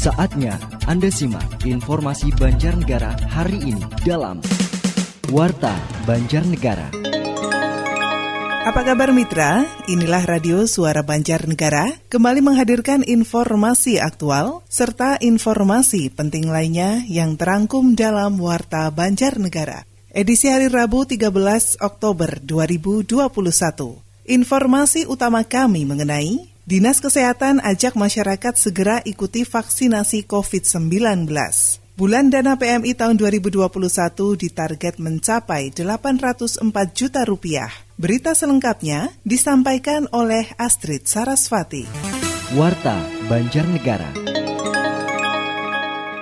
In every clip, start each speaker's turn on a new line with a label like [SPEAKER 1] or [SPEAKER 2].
[SPEAKER 1] Saatnya Anda simak informasi Banjarnegara hari ini dalam Warta Banjarnegara.
[SPEAKER 2] Apa kabar mitra? Inilah Radio Suara Banjarnegara kembali menghadirkan informasi aktual serta informasi penting lainnya yang terangkum dalam Warta Banjarnegara. Edisi hari Rabu 13 Oktober 2021. Informasi utama kami mengenai Dinas Kesehatan ajak masyarakat segera ikuti vaksinasi COVID-19. Bulan dana PMI tahun 2021 ditarget mencapai 804 juta rupiah. Berita selengkapnya disampaikan oleh Astrid Sarasvati.
[SPEAKER 1] Warta Banjarnegara.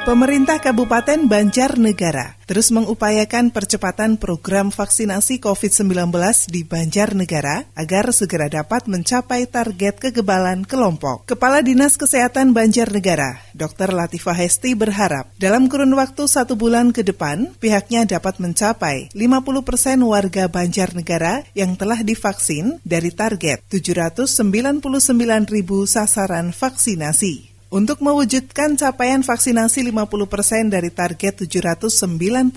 [SPEAKER 2] Pemerintah Kabupaten Banjarnegara terus mengupayakan percepatan program vaksinasi COVID-19 di Banjarnegara agar segera dapat mencapai target kegebalan kelompok. Kepala Dinas Kesehatan Banjarnegara, Dr. Latifah Hesti berharap dalam kurun waktu satu bulan ke depan, pihaknya dapat mencapai 50 persen warga Banjarnegara yang telah divaksin dari target 799 ribu sasaran vaksinasi. Untuk mewujudkan capaian vaksinasi 50 persen dari target 799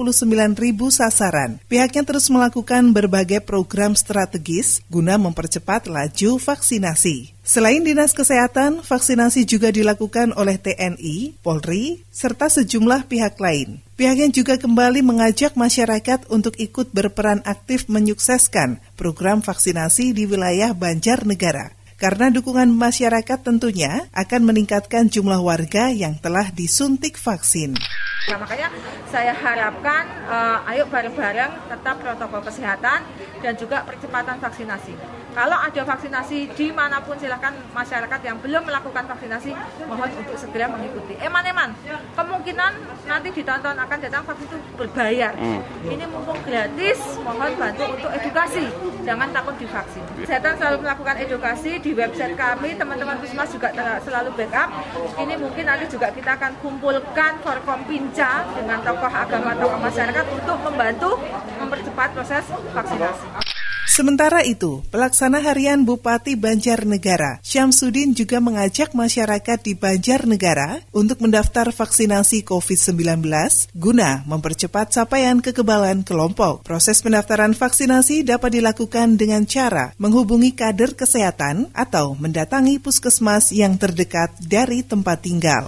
[SPEAKER 2] ribu sasaran, pihaknya terus melakukan berbagai program strategis guna mempercepat laju vaksinasi. Selain Dinas Kesehatan, vaksinasi juga dilakukan oleh TNI, Polri, serta sejumlah pihak lain. Pihaknya juga kembali mengajak masyarakat untuk ikut berperan aktif menyukseskan program vaksinasi di wilayah Banjarnegara karena dukungan masyarakat tentunya akan meningkatkan jumlah warga yang telah disuntik vaksin.
[SPEAKER 3] Nah, makanya saya harapkan uh, ayo bareng-bareng tetap protokol kesehatan dan juga percepatan vaksinasi. Kalau ada vaksinasi di mana pun silahkan masyarakat yang belum melakukan vaksinasi mohon untuk segera mengikuti. Eman-eman, kemungkinan nanti ditonton akan datang vaksin itu berbayar. Hmm. Ini mumpung gratis, mohon bantu untuk edukasi. Jangan takut divaksin. Kesehatan selalu melakukan edukasi di website kami, teman-teman Puskesmas juga selalu backup. Ini mungkin nanti juga kita akan kumpulkan Forkom Pinca dengan tokoh agama, tokoh masyarakat untuk membantu mempercepat proses vaksinasi.
[SPEAKER 2] Sementara itu, pelaksana harian Bupati Banjarnegara, Syamsuddin juga mengajak masyarakat di Banjarnegara untuk mendaftar vaksinasi COVID-19 guna mempercepat capaian kekebalan kelompok. Proses pendaftaran vaksinasi dapat dilakukan dengan cara menghubungi kader kesehatan atau mendatangi puskesmas yang terdekat dari tempat tinggal.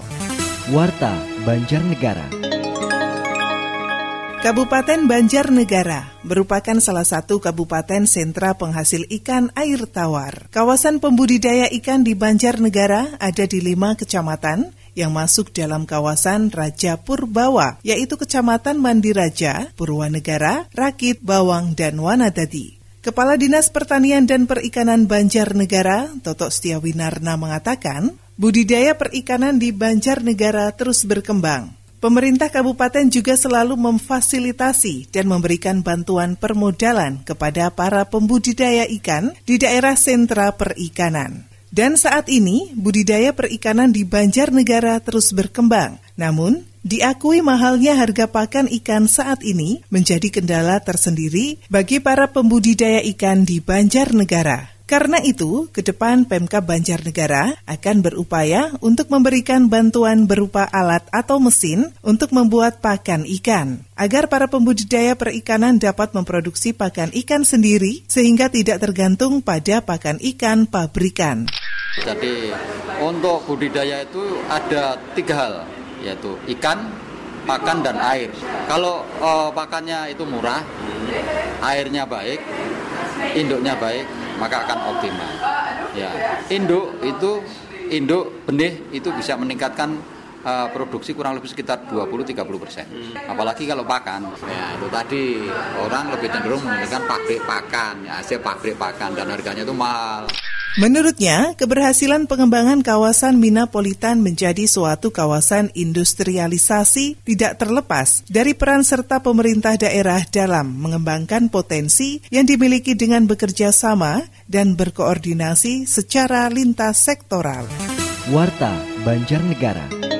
[SPEAKER 1] Warta Banjarnegara.
[SPEAKER 2] Kabupaten Banjarnegara merupakan salah satu kabupaten sentra penghasil ikan air tawar. Kawasan pembudidaya ikan di Banjarnegara ada di lima kecamatan yang masuk dalam kawasan Raja Purbawa, yaitu Kecamatan Mandiraja, Purwanegara, Rakit, Bawang, dan Wanadadi. Kepala Dinas Pertanian dan Perikanan Banjarnegara, Toto Setiawinarna mengatakan, budidaya perikanan di Banjarnegara terus berkembang. Pemerintah kabupaten juga selalu memfasilitasi dan memberikan bantuan permodalan kepada para pembudidaya ikan di daerah sentra perikanan. Dan saat ini, budidaya perikanan di Banjarnegara terus berkembang. Namun, diakui mahalnya harga pakan ikan saat ini menjadi kendala tersendiri bagi para pembudidaya ikan di Banjarnegara. Karena itu, ke depan Pemkab Banjarnegara akan berupaya untuk memberikan bantuan berupa alat atau mesin untuk membuat pakan ikan, agar para pembudidaya perikanan dapat memproduksi pakan ikan sendiri sehingga tidak tergantung pada pakan ikan pabrikan.
[SPEAKER 4] Jadi untuk budidaya itu ada tiga hal, yaitu ikan, pakan, dan air. Kalau uh, pakannya itu murah, airnya baik, induknya baik, maka akan optimal. Ya, induk itu induk benih itu bisa meningkatkan uh, produksi kurang lebih sekitar 20-30 persen. Apalagi kalau pakan, ya itu tadi orang lebih cenderung menggunakan pabrik pakan, ya hasil pabrik pakan dan harganya itu mahal.
[SPEAKER 2] Menurutnya, keberhasilan pengembangan kawasan Minapolitan menjadi suatu kawasan industrialisasi tidak terlepas dari peran serta pemerintah daerah dalam mengembangkan potensi yang dimiliki dengan bekerja sama dan berkoordinasi secara lintas sektoral.
[SPEAKER 1] Warta Banjarnegara.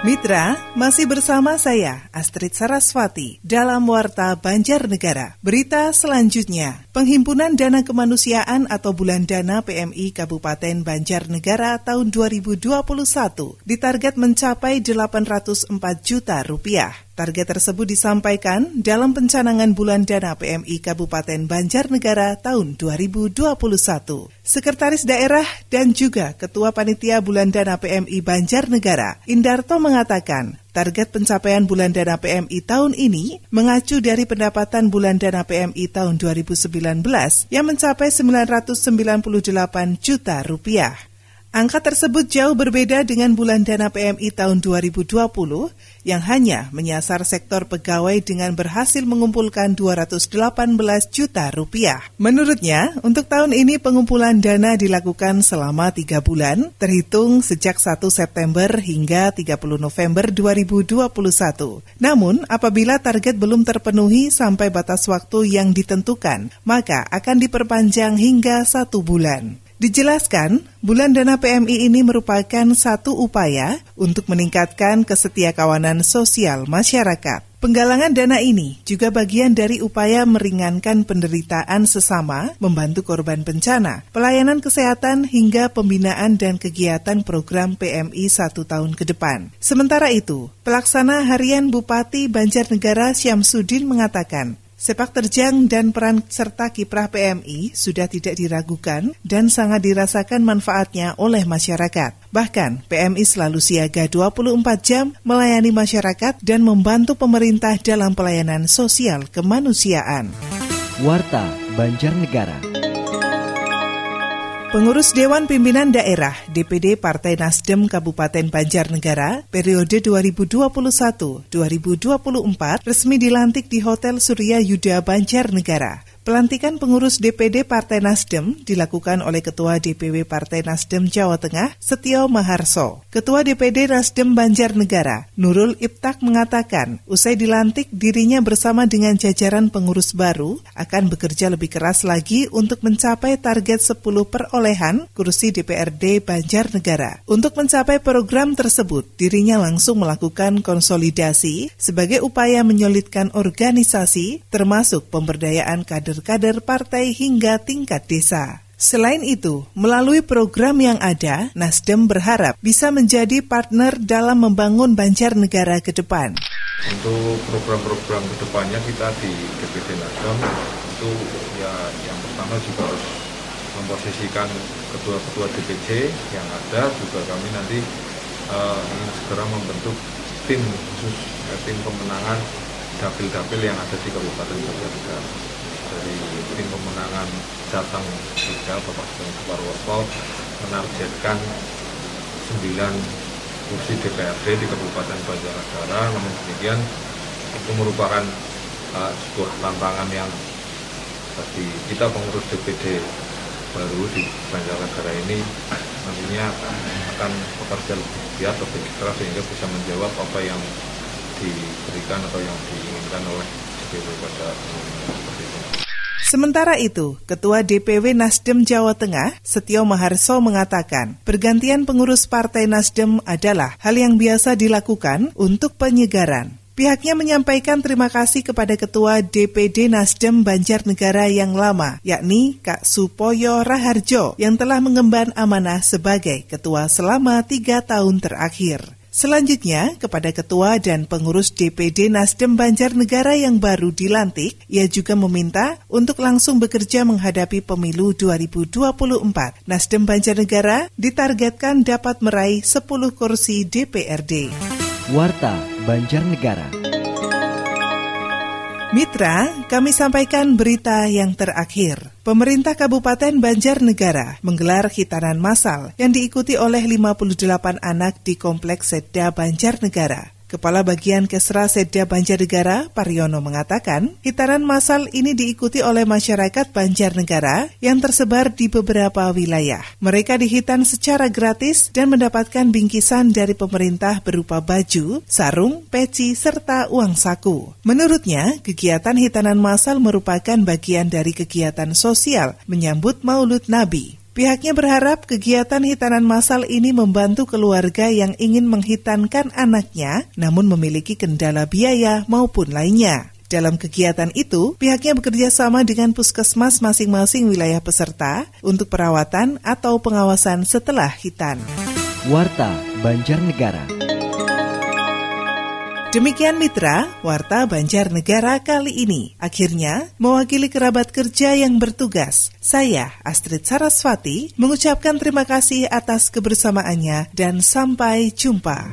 [SPEAKER 2] Mitra, masih bersama saya, Astrid Sarasvati, dalam Warta Banjarnegara. Berita selanjutnya, Penghimpunan Dana Kemanusiaan atau Bulan Dana PMI Kabupaten Banjarnegara tahun 2021 ditarget mencapai 804 juta rupiah. Target tersebut disampaikan dalam pencanangan bulan dana PMI Kabupaten Banjarnegara tahun 2021. Sekretaris Daerah dan juga Ketua Panitia Bulan Dana PMI Banjarnegara, Indarto mengatakan, target pencapaian bulan dana PMI tahun ini mengacu dari pendapatan bulan dana PMI tahun 2019 yang mencapai 998 juta rupiah. Angka tersebut jauh berbeda dengan bulan dana PMI tahun 2020 yang hanya menyasar sektor pegawai dengan berhasil mengumpulkan 218 juta rupiah. Menurutnya, untuk tahun ini pengumpulan dana dilakukan selama tiga bulan, terhitung sejak 1 September hingga 30 November 2021. Namun, apabila target belum terpenuhi sampai batas waktu yang ditentukan, maka akan diperpanjang hingga satu bulan. Dijelaskan, bulan dana PMI ini merupakan satu upaya untuk meningkatkan kesetiakawanan sosial masyarakat. Penggalangan dana ini juga bagian dari upaya meringankan penderitaan sesama, membantu korban bencana, pelayanan kesehatan hingga pembinaan dan kegiatan program PMI satu tahun ke depan. Sementara itu, pelaksana harian Bupati Banjarnegara Syamsuddin mengatakan, Sepak terjang dan peran serta kiprah PMI sudah tidak diragukan dan sangat dirasakan manfaatnya oleh masyarakat. Bahkan, PMI selalu siaga 24 jam melayani masyarakat dan membantu pemerintah dalam pelayanan sosial kemanusiaan.
[SPEAKER 1] Warta Banjarnegara.
[SPEAKER 2] Pengurus Dewan Pimpinan Daerah DPD Partai Nasdem Kabupaten Banjarnegara periode 2021-2024 resmi dilantik di Hotel Surya Yuda Banjarnegara. Pelantikan pengurus DPD Partai Nasdem dilakukan oleh Ketua DPW Partai Nasdem Jawa Tengah, Setio Maharso. Ketua DPD Nasdem Banjarnegara, Nurul Iptak mengatakan, usai dilantik dirinya bersama dengan jajaran pengurus baru akan bekerja lebih keras lagi untuk mencapai target 10 perolehan kursi DPRD Banjarnegara. Untuk mencapai program tersebut, dirinya langsung melakukan konsolidasi sebagai upaya menyolidkan organisasi termasuk pemberdayaan kader kader-kader partai hingga tingkat desa. Selain itu, melalui program yang ada, Nasdem berharap bisa menjadi partner dalam membangun Banjarnegara ke depan.
[SPEAKER 5] Untuk program-program ke depannya kita di DPD Nasdem itu ya yang pertama juga harus memposisikan ketua-ketua DPC yang ada juga kami nanti uh, ingin segera membentuk tim khusus eh, tim pemenangan dapil-dapil yang ada di Kabupaten Banjarnegara dari tim pemenangan Jateng juga Bapak Sugeng Suparwoso menargetkan 9 kursi DPRD di Kabupaten Banjarnegara namun demikian itu merupakan uh, sebuah tantangan yang bagi kita pengurus DPD baru di Banjarnegara ini nantinya akan bekerja lebih giat lebih keras sehingga bisa menjawab apa yang diberikan atau yang diinginkan oleh DPD pada itu.
[SPEAKER 2] Sementara itu, Ketua DPW Nasdem Jawa Tengah, Setio Maharso mengatakan, pergantian pengurus Partai Nasdem adalah hal yang biasa dilakukan untuk penyegaran. Pihaknya menyampaikan terima kasih kepada Ketua DPD Nasdem Banjarnegara yang lama, yakni Kak Supoyo Raharjo, yang telah mengemban amanah sebagai ketua selama tiga tahun terakhir. Selanjutnya, kepada ketua dan pengurus DPD Nasdem Banjarnegara yang baru dilantik, ia juga meminta untuk langsung bekerja menghadapi pemilu 2024. Nasdem Banjarnegara ditargetkan dapat meraih 10 kursi DPRD.
[SPEAKER 1] Warta Banjarnegara.
[SPEAKER 2] Mitra, kami sampaikan berita yang terakhir. Pemerintah Kabupaten Banjarnegara menggelar hitanan massal yang diikuti oleh 58 anak di Kompleks Seda Banjarnegara. Kepala Bagian Kesra Sedya Banjarnegara, Pariono mengatakan, hitaran masal ini diikuti oleh masyarakat Banjarnegara yang tersebar di beberapa wilayah. Mereka dihitan secara gratis dan mendapatkan bingkisan dari pemerintah berupa baju, sarung, peci, serta uang saku. Menurutnya, kegiatan hitanan masal merupakan bagian dari kegiatan sosial menyambut Maulud Nabi. Pihaknya berharap kegiatan hitanan massal ini membantu keluarga yang ingin menghitankan anaknya namun memiliki kendala biaya maupun lainnya. Dalam kegiatan itu, pihaknya bekerja sama dengan puskesmas masing-masing wilayah peserta untuk perawatan atau pengawasan setelah hitan.
[SPEAKER 1] Warta Banjarnegara.
[SPEAKER 2] Demikian mitra, Warta Banjarnegara kali ini. Akhirnya, mewakili kerabat kerja yang bertugas, saya Astrid Sarasvati mengucapkan terima kasih atas kebersamaannya dan sampai jumpa.